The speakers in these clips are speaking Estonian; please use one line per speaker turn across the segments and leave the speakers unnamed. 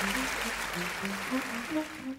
Thank you.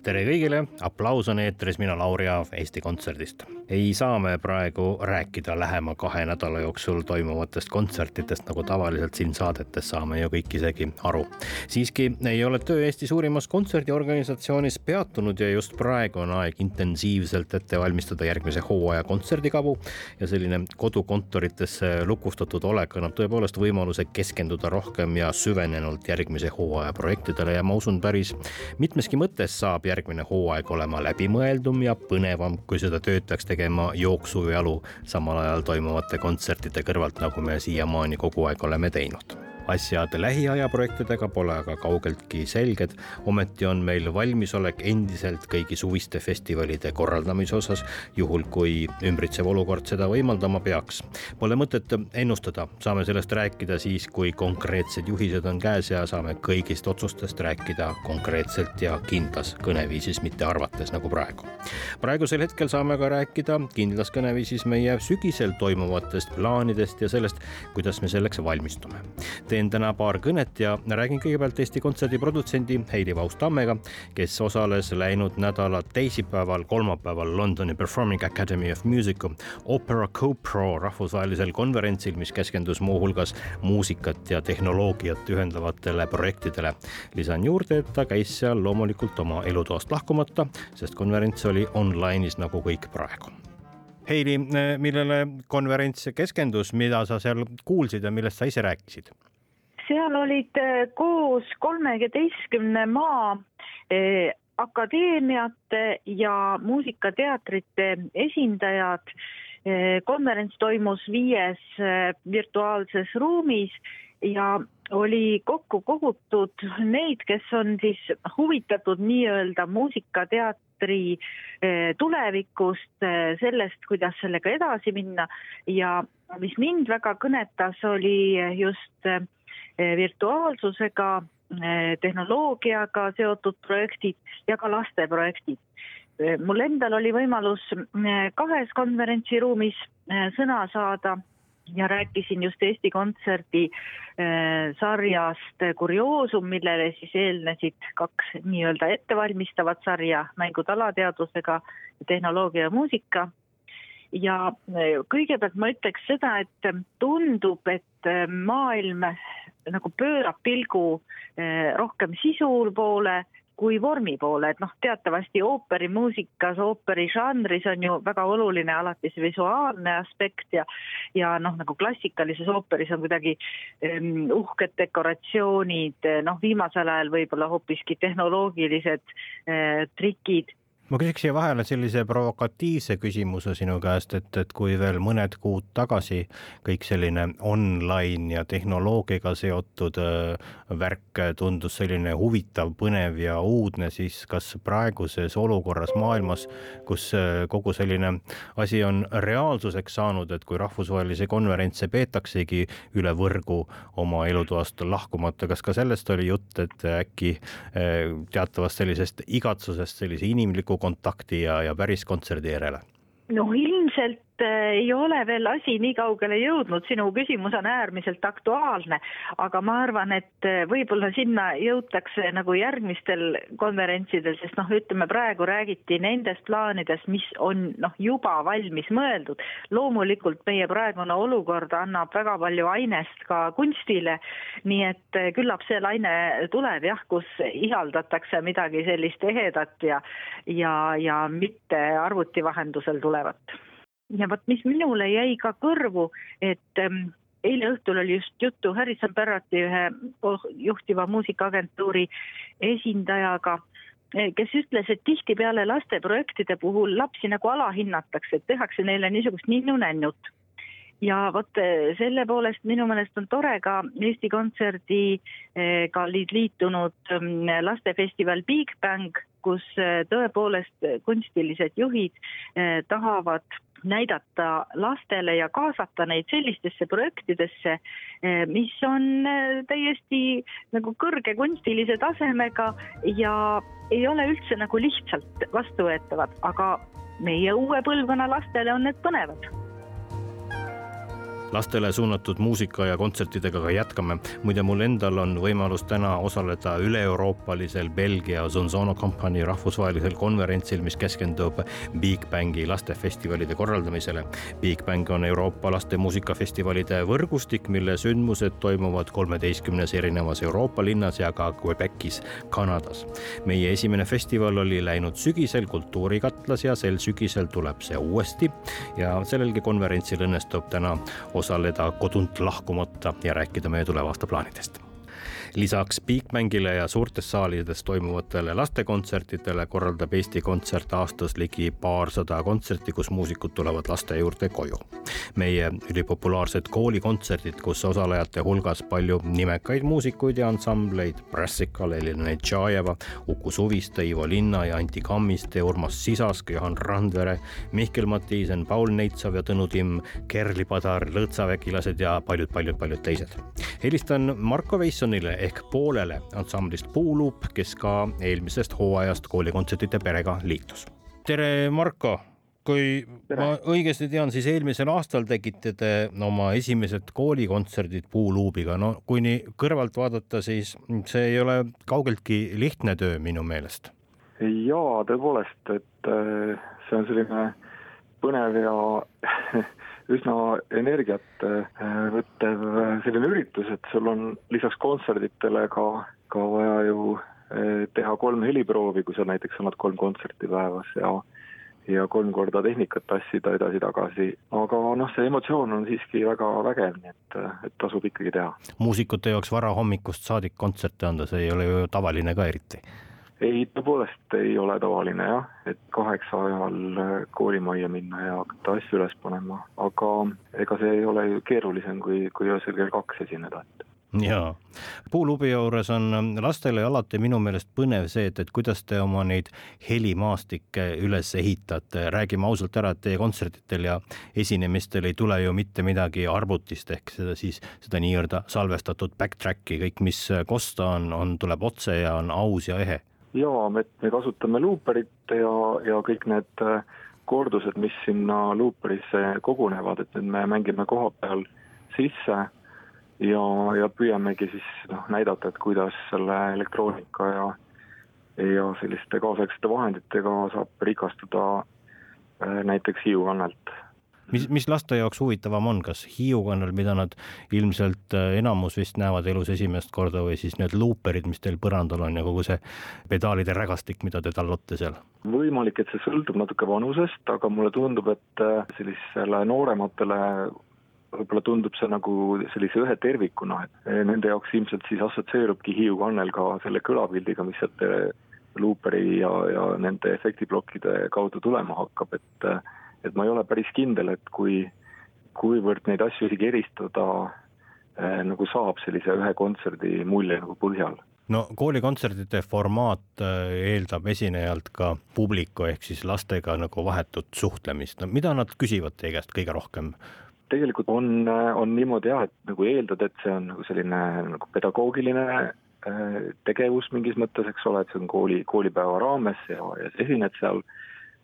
Tere kõigile, aplaus on eetris, mina Lauri Aav Eesti Kontserdist. ei saa me praegu rääkida lähema kahe nädala jooksul toimuvatest kontsertidest, nagu tavaliselt siin saadetes saame ju kõik isegi aru. siiski ei ole töö Eesti suurimas kontserdiorganisatsioonis peatunud ja just praegu on aeg intensiivselt ette valmistada järgmise hooaja kontserdikavu ja selline kodukontoritesse lukustatud olek annab tõepoolest võimaluse keskenduda rohkem ja süvenenult järgmise hooaja projektidele ja ma usun päris mitmeski mõttes saab järgmine hooaeg olema läbimõeldum ja põnevam, kui seda tööd peaks tegema jooksujalu samal ajal toimuvate kontsertide kõrvalt, nagu me siiamaani kogu aeg oleme teinud asjad lähiaja projektidega pole aga kaugeltki selged. ometi on meil valmisolek endiselt kõigi suviste festivalide korraldamise osas, juhul kui ümbritsev olukord seda võimaldama peaks. Pole mõtet ennustada, saame sellest rääkida siis, kui konkreetsed juhised on käes ja saame kõigist otsustest rääkida konkreetselt ja kindlas kõneviisis, mitte arvates nagu praegu. praegusel hetkel saame ka rääkida kindlas kõneviisis meie sügisel toimuvatest plaanidest ja sellest, kuidas me selleks valmistume teen täna paar kõnet ja räägin kõigepealt Eesti Kontserdi produtsendi Heidi Vaus-Tammega, kes osales läinud nädala teisipäeval, kolmapäeval Londoni Performing Academy of Music'u Opera Co-Pro rahvusvahelisel konverentsil, mis keskendus muuhulgas muusikat ja tehnoloogiat ühendavatele projektidele. lisan juurde, et ta käis seal loomulikult oma elutoast lahkumata, sest konverents oli online'is nagu kõik praegu Heidi, millele konverents keskendus, mida sa seal kuulsid ja millest sa ise rääkisid?
Seal olid äh, koos kolmeteistkümne maa äh, akadeemiate ja muusikateatrite esindajad. Äh, konverents toimus viies virtuaalses ruumis ja oli kokku kogutud neid, kes on siis huvitatud nii-öelda muusikateatri tulevikust, sellest, kuidas sellega edasi minna ja mis mind väga kõnetas, oli just virtuaalsusega, eh, tehnoloogiaga seotud projektid ja ka lasteprojektid. Eh, mul endal oli võimalus kahes konverentsiruumis sõna saada ja rääkisin just Eesti Kontserdi sarjast Kurioosum, millele siis eelnesid kaks nii-öelda ettevalmistavat sarja, mängud alateadvusega, tehnoloogia ja muusika ja kõigepealt ma ütleks seda, et tundub, et maailm nagu pöörab pilgu eh, rohkem sisu poole kui vormi poole, et noh, teatavasti ooperimuusikas, ooperižanris on ju väga oluline alati see visuaalne aspekt ja ja noh, nagu klassikalises ooperis on kuidagi um, uhked dekoratsioonid, noh, viimasel ajal võib-olla hoopiski tehnoloogilised uh, trikid
ma küsiks siia vahele sellise provokatiivse küsimuse sinu käest, et, et kui veel mõned kuud tagasi kõik selline online ja tehnoloogiaga seotud äh, värk tundus selline huvitav, põnev ja uudne, siis kas praeguses olukorras maailmas, kus äh, kogu selline asi on reaalsuseks saanud, et kui rahvusvahelisi konverentse peetaksegi üle võrgu oma elutoast lahkumata, kas ka sellest oli jutt, et äkki äh, teatavast sellisest igatsusest sellise inimliku kontakti ja, ja päris kontserdi järele?
no ilmselt ei ole veel asi nii kaugele jõudnud, sinu küsimus on äärmiselt aktuaalne, aga ma arvan, et äh, võib-olla sinna jõutakse nagu järgmistel konverentsidel, sest noh, ütleme praegu räägiti nendest plaanidest, mis on noh, juba valmis mõeldud. loomulikult meie praegune olukord annab väga palju ainest ka kunstile, nii et äh, küllap see laine tuleb jah, kus ihaldatakse midagi sellist ehedat ja ja, ja mitte arvuti vahendusel tulevat ja vot, mis minule jäi ka kõrvu, et ähm, eile õhtul oli just juttu Harrison Barretti ühe juhtiva muusikaagentuuri esindajaga, eh, kes ütles, et tihtipeale lasteprojektide puhul lapsi nagu alahinnatakse, et tehakse neile niisugust ninnu-nännut. Ja vot selle poolest minu meelest on tore ka Eesti Kontserdiga liitunud mm, lastefestival Big Bang, kus tõepoolest kunstilised juhid tahavad näidata lastele ja kaasata neid sellistesse projektidesse, mis on täiesti nagu kõrge kunstilise tasemega ja ei ole üldse nagu lihtsalt vastuvõetavad, aga meie uue põlvkonna lastele on need põnevad
lastele suunatud muusika ja kontsertidega ka jätkame. muide, mul endal on võimalus täna osaleda üle-euroopalisel Belgia Zonzono kompanii rahvusvahelisel konverentsil, mis keskendub Big Bangi lastefestivalide korraldamisele. Big Bang on Euroopa laste muusikafestivalide võrgustik, mille sündmused toimuvad kolmeteistkümnes erinevas Euroopa linnas ja ka Quebecis, Kanadas. meie esimene festival oli läinud sügisel Kultuurikatlas ja sel sügisel tuleb see uuesti ja sellelgi konverentsil õnnestub täna osaleda kodunt lahkumata ja rääkida meie tulevaste plaanidest lisaks Bigbankile ja suurtes saalides toimuvatele lastekontsertidele korraldab Eesti Kontsert aastas ligi paarsada kontserti, kus muusikud tulevad laste juurde koju. meie ülipopulaarsed koolikontserdid, kus osalejate hulgas palju nimekaid muusikuid ja ansambleid, Brassical, Elina Netšajeva, Uku Suviste, Ivo Linna ja Anti Kammiste, Urmas Sisask, Johan Randvere, Mihkel Matiisen, Paul Neitsov ja Tõnu Timm, Kerli Padar, Lõõtsaväkilased ja paljud-paljud-paljud teised. helistan Marko Veissonile ehk poolele ansamblist Puuluup, kes ka eelmisest hooajast koolikontsertide perega liitus. tere, Marko kui tere. ma õigesti tean, siis eelmisel aastal tegite te oma esimesed koolikontserdid Puuluubiga, no kui nii kõrvalt vaadata, siis see ei ole kaugeltki lihtne töö minu meelest.
jaa, tõepoolest, et äh, see on selline põnev ja üsna energiat äh, võttev äh, selline üritus, et sul on lisaks kontserditele ka, ka vaja ju äh, teha kolm heliproovi, kui sa näiteks annad kolm kontserti päevas ja ja kolm korda tehnikat tassida edasi-tagasi, aga noh, see emotsioon on siiski väga vägev, nii et, et tasub ikkagi teha.
muusikute jaoks varahommikust saadik kontserte anda, see ei ole ju tavaline ka eriti
ei, tõepoolest ei ole tavaline jah, et kaheksa ajal äh, koolimajja minna ja hakata asju üles panema, aga ega see ei ole ju keerulisem, kui, kui öösel kell kaks esineda, et
jaa, Puulubi juures on ähm, lastele alati minu meelest põnev see, et, et kuidas te oma neid helimaastikke üles ehitate, räägime ausalt ära, et teie kontsertidel ja esinemistel ei tule ju mitte midagi arvutist ehk seda siis seda nii-öelda salvestatud backtrack'i, kõik, mis kosta on, on, tuleb otse ja on aus ja ehe
jaa, me, me kasutame luuperit ja, ja kõik need äh, kordused, mis sinna luuperisse kogunevad, et need me mängime koha peal sisse ja, ja püüamegi siis noh, näidata, et kuidas selle elektroonika ja ja selliste kaasaegsete vahenditega saab rikastuda äh, näiteks Hiiu kannelt
mis, mis laste jaoks huvitavam on, kas Hiiu kannel, mida nad ilmselt äh, enamus vist näevad elus esimest korda või siis need luuperid, mis teil põrandal on ja kogu see pedaalide rägastik, mida te tallute seal?
võimalik, et see sõltub natuke vanusest, aga mulle tundub, et äh, sellisele noorematele võib-olla tundub see nagu sellise ühe tervikuna, et äh, nende jaoks ilmselt siis assotsieerubki Hiiu kannel ka selle kõlapildiga, mis sealt luuperi ja, ja nende efektiplokkide kaudu tulema hakkab, et et ma ei ole päris kindel, et kui, kuivõrd neid asju isegi eristada äh, nagu saab sellise ühe kontserdi mulje nagu põhjal.
No koolikontsertide formaat äh, eeldab esinejalt ka publiku ehk siis lastega nagu vahetut suhtlemist, no mida nad küsivad teie käest kõige rohkem?
tegelikult on, äh, on niimoodi jah, et nagu eeldad, et see on nagu selline nagu pedagoogiline tegevus mingis mõttes, eks ole, et see on kooli, koolipäeva raames ja, ja sa esined seal. Äh,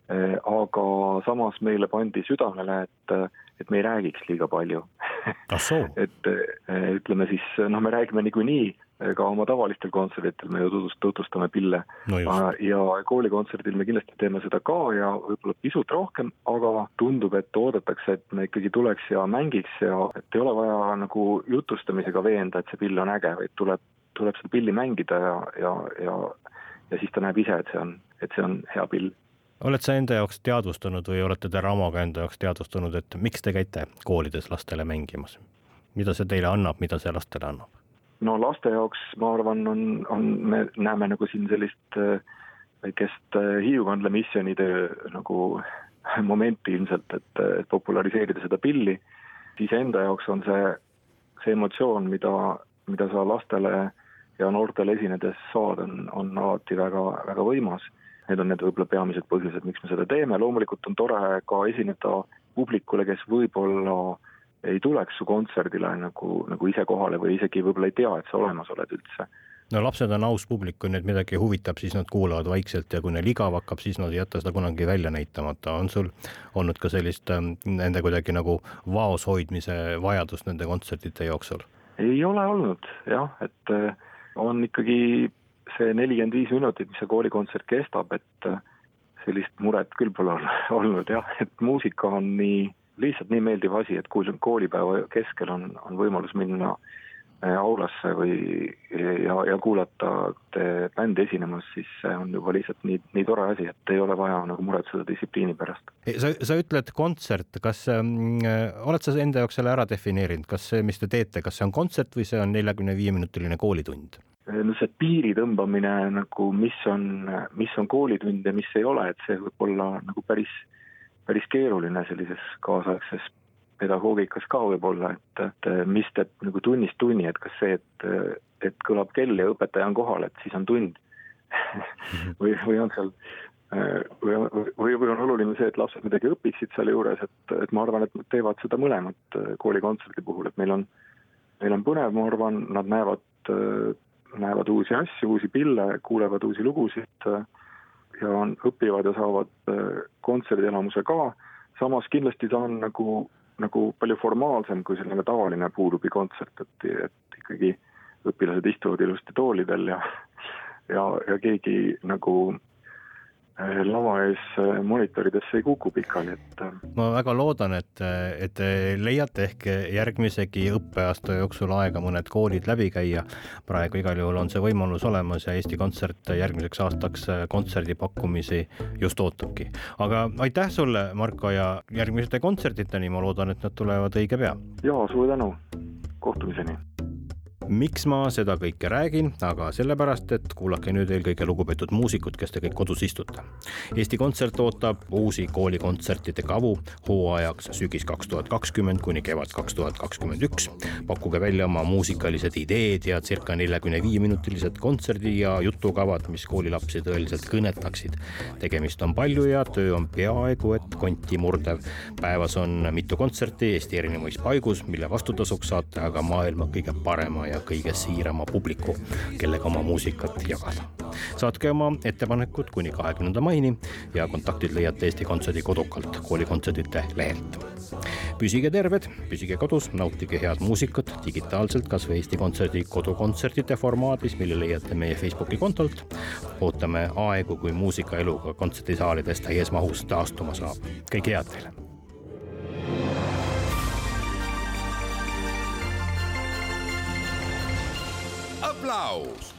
aga samas meile pandi südamele, et, et me ei räägiks liiga palju. Et äh, ütleme siis, noh, me räägime niikuinii ka oma tavalistel kontserditel me ju tutvust-, tutvustame pille.
No.
ja koolikontserdil me kindlasti teeme seda ka ja võib-olla pisut rohkem, aga tundub, et oodatakse, et me ikkagi tuleks ja mängiks ja et ei ole vaja nagu jutustamisega veenda, et see pill on äge, vaid tuleb, tuleb seda pilli mängida ja, ja, ja ja siis ta näeb ise, et see on, et see on hea pill
oled sa enda jaoks teadvustanud või olete te Ramoga enda jaoks teadvustanud, et miks te käite koolides lastele mängimas? mida see teile annab, mida see lastele annab?
no laste jaoks, ma arvan, on, on, me näeme nagu siin sellist äh, väikest äh, Hiiu kandla missioonitöö nagu momenti ilmselt, et, et populariseerida seda pilli siis enda jaoks on see, see emotsioon, mida, mida sa lastele ja noortele esinedes saad, on, on alati väga, väga võimas. Need on need võib-olla peamised põhjused, miks me seda teeme, loomulikult on tore ka esineda publikule, kes võib-olla ei tuleks su kontserdile nagu, nagu ise kohale või isegi võib-olla ei tea, et sa olemas oled üldse
no lapsed on aus publik, kui neid midagi huvitab, siis nad kuulavad vaikselt ja kui neil igav hakkab, siis nad ei jäta seda kunagi välja näitamata. on sul olnud ka sellist ähm, nende kuidagi nagu vaos hoidmise vajadust nende kontsertide jooksul?
ei ole olnud jah, et äh, on ikkagi see nelikümmend viis minutit, mis see koolikontsert kestab, et äh, sellist muret küll pole olnud jah, et muusika on nii, lihtsalt nii meeldiv asi, et kui koolipäeva keskel on, on võimalus minna aulasse või ja, ja kuulata bändi esinemas, siis see on juba lihtsalt nii, nii tore asi, et ei ole vaja nagu muretseda distsipliini pärast.
sa, sa ütled kontsert, kas äh, oled sa enda jaoks selle ära defineerinud, kas see, mis te teete, kas see on kontsert või see on neljakümne viie minutiline koolitund?
no see piiri tõmbamine nagu, mis on, mis on koolitund ja mis ei ole, et see võib olla nagu päris, päris keeruline sellises kaasaegses pedagoogikas ka võib-olla, et, et mis teeb nagu tunnist tunni, et kas see, et, et kõlab kell ja õpetaja on kohal, et siis on tund. Või, või on seal või, või, või on oluline see, et lapsed midagi õpiksid sealjuures, et, et ma arvan, et nad teevad seda mõlemat koolikontserdi puhul, et meil on, meil on põnev, ma arvan, nad näevad näevad uusi asju, uusi pille, kuulevad uusi lugusid äh, ja on, õpivad ja saavad äh, kontserdielamuse ka, samas kindlasti ta on nagu, nagu palju formaalsem kui selline tavaline puudubi kontsert, et, et ikkagi õpilased istuvad ilusti toolidel ja ja, ja keegi nagu lava ees äh, monitoridesse ei kuku pikali, et. Äh,
ma väga loodan, et, et te leiate ehk järgmisegi õppeaasta jooksul aega mõned koolid läbi käia. praegu igal juhul on see võimalus olemas ja Eesti Kontsert järgmiseks aastaks kontserdipakkumisi just ootabki. aga aitäh sulle, Marko, ja järgmiste kontsertideni, ma loodan, et nad tulevad õige pea.
ja suur tänu, kohtumiseni
miks ma seda kõike räägin, aga sellepärast, et kuulake nüüd eelkõige lugupeetud muusikud, kes te kõik kodus istute. Eesti Kontsert ootab uusi koolikontsertide kavu hooajaks sügis kaks tuhat kakskümmend kuni kevad kaks tuhat kakskümmend üks. pakkuge välja oma muusikalised ideed ja circa neljakümne viie minutilised kontserdi ja jutukavad, mis koolilapsi tõeliselt kõnetaksid. tegemist on palju ja töö on peaaegu et konti murdev. päevas on mitu kontserti Eesti erinevais paigus, mille vastutasuks saate aga maailma kõige parema ja ja kõige siirama publiku, kellega oma muusikat jagada. saatke oma ettepanekud kuni kahekümnenda maini ja kontaktid leiate Eesti Kontserdi kodukalt koolikontserdite lehelt. püsige terved, püsige kodus, nautige head muusikat digitaalselt, kas või Eesti Kontserdi kodukontsertide formaadis, mille leiate meie Facebooki kontolt. ootame aegu, kui muusikaelu ka kontserdisaalides täies mahus taastuma saab. kõike head teile
aplaus